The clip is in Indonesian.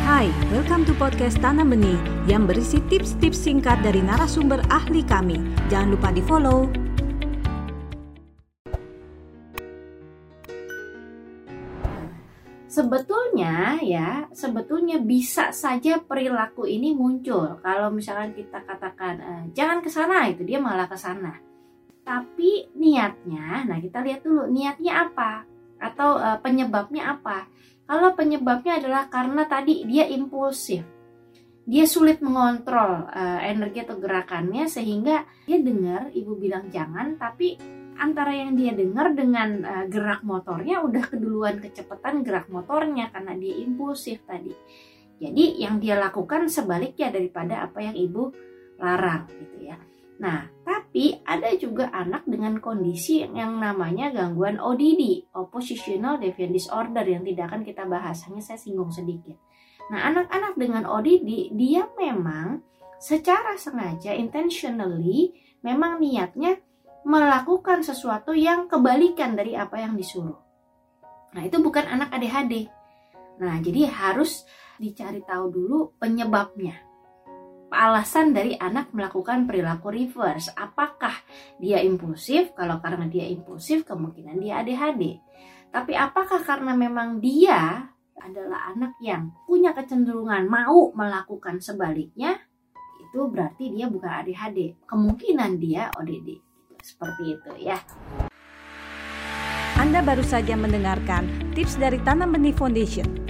Hai, welcome to podcast Tanam Benih yang berisi tips-tips singkat dari narasumber ahli kami. Jangan lupa di-follow. Sebetulnya ya, sebetulnya bisa saja perilaku ini muncul. Kalau misalkan kita katakan eh, jangan ke sana itu dia malah ke sana. Tapi niatnya, nah kita lihat dulu niatnya apa atau eh, penyebabnya apa. Kalau penyebabnya adalah karena tadi dia impulsif. Dia sulit mengontrol eh, energi atau gerakannya sehingga dia dengar ibu bilang jangan tapi antara yang dia dengar dengan uh, gerak motornya udah keduluan kecepatan gerak motornya karena dia impulsif tadi. Jadi yang dia lakukan sebaliknya daripada apa yang ibu larang gitu ya. Nah, tapi ada juga anak dengan kondisi yang namanya gangguan ODD, Oppositional Defiant Disorder yang tidak akan kita bahas, hanya saya singgung sedikit. Nah, anak-anak dengan ODD dia memang secara sengaja intentionally memang niatnya melakukan sesuatu yang kebalikan dari apa yang disuruh. Nah, itu bukan anak ADHD. Nah, jadi harus dicari tahu dulu penyebabnya. Alasan dari anak melakukan perilaku reverse. Apakah dia impulsif? Kalau karena dia impulsif, kemungkinan dia ADHD. Tapi apakah karena memang dia adalah anak yang punya kecenderungan mau melakukan sebaliknya? Itu berarti dia bukan ADHD. Kemungkinan dia ODD. Seperti itu ya. Anda baru saja mendengarkan tips dari Tanam Benih Foundation.